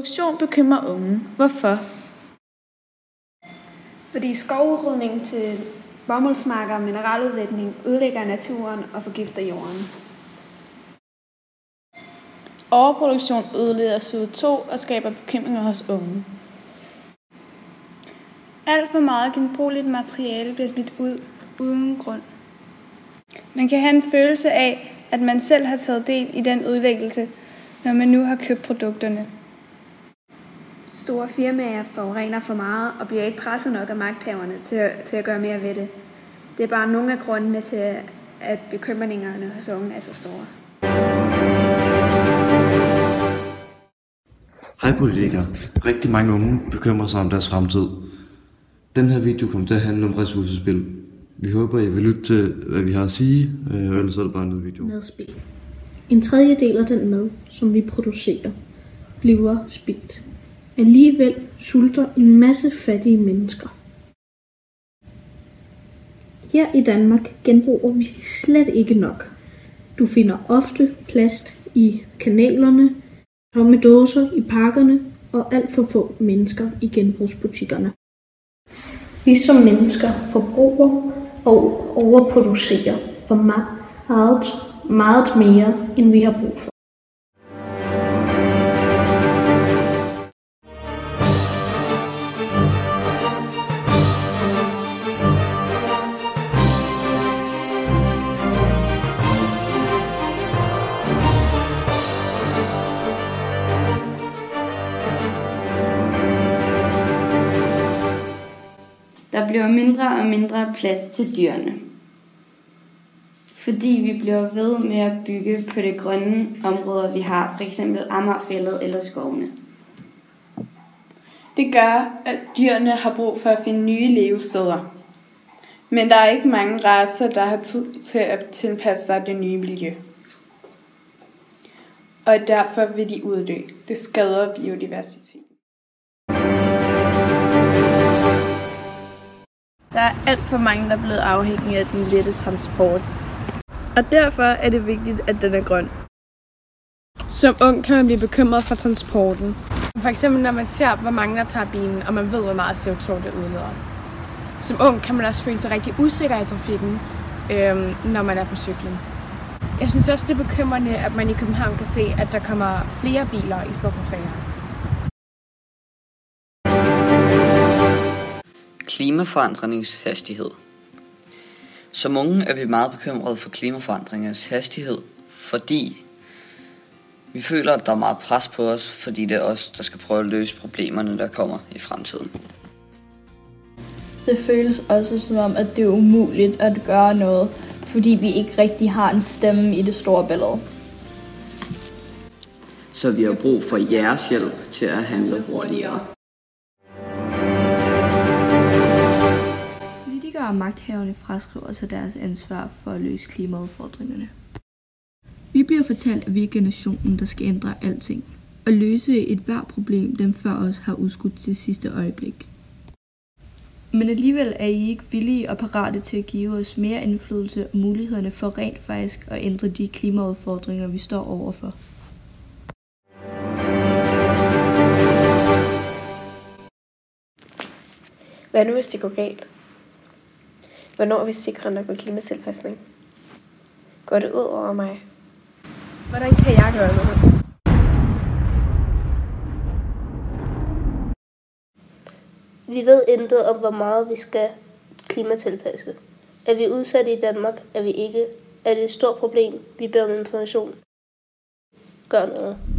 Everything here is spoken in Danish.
Produktion bekymrer unge. Hvorfor? Fordi skovrydning til bomuldsmarker og mineraludvætning ødelægger naturen og forgifter jorden. Overproduktion ødeleder CO2 og skaber bekymringer hos unge. Alt for meget genbrugeligt materiale bliver smidt ud uden grund. Man kan have en følelse af, at man selv har taget del i den ødelæggelse, når man nu har købt produkterne. Store firmaer forurener for meget og bliver ikke presset nok af magthaverne til at, til at gøre mere ved det. Det er bare nogle af grundene til, at bekymringerne hos unge er så store. Hej politikere. Rigtig mange unge bekymrer sig om deres fremtid. Den her video kommer til at handle om ressourcespil. Vi håber, I vil lytte til, hvad vi har at sige, øh, og ellers er det bare en video. Madspil. En tredjedel af den mad, som vi producerer, bliver spildt. Alligevel sulter en masse fattige mennesker. Her i Danmark genbruger vi slet ikke nok. Du finder ofte plast i kanalerne, tomme dåser i parkerne og alt for få mennesker i genbrugsbutikkerne. Vi som mennesker forbruger og overproducerer for meget, meget mere, end vi har brug for. Bliver mindre og mindre plads til dyrene. Fordi vi bliver ved med at bygge på de grønne områder, vi har, f.eks. Amagerfældet eller skovene. Det gør, at dyrene har brug for at finde nye levesteder. Men der er ikke mange racer, der har tid til at tilpasse sig det nye miljø. Og derfor vil de uddø. Det skader biodiversitet. Der er alt for mange, der er blevet afhængige af den lette transport. Og derfor er det vigtigt, at den er grøn. Som ung kan man blive bekymret for transporten. For eksempel når man ser, hvor mange der tager bilen, og man ved, hvor meget CO2 det udleder. Som ung kan man også føle sig rigtig usikker i trafikken, øhm, når man er på cyklen. Jeg synes også, det er bekymrende, at man i København kan se, at der kommer flere biler i stedet for færre. Klimaforandringens hastighed. Som unge er vi meget bekymrede for klimaforandringens hastighed, fordi vi føler, at der er meget pres på os, fordi det er os, der skal prøve at løse problemerne, der kommer i fremtiden. Det føles også som om, at det er umuligt at gøre noget, fordi vi ikke rigtig har en stemme i det store billede. Så vi har brug for jeres hjælp til at handle hurtigere. Politikere og magthaverne fraskriver sig deres ansvar for at løse klimaudfordringerne. Vi bliver fortalt, at vi er generationen, der skal ændre alting og løse et hvert problem, dem før os har udskudt til sidste øjeblik. Men alligevel er I ikke villige og parate til at give os mere indflydelse og mulighederne for rent faktisk at ændre de klimaudfordringer, vi står overfor. Hvad nu, hvis det går galt? Hvornår er vi sikre nok med klimatilpasning? Går det ud over mig? Hvordan kan jeg gøre noget? Vi ved intet om, hvor meget vi skal klimatilpasse. Er vi udsatte i Danmark? Er vi ikke? Er det et stort problem? Vi beder om information. Gør noget.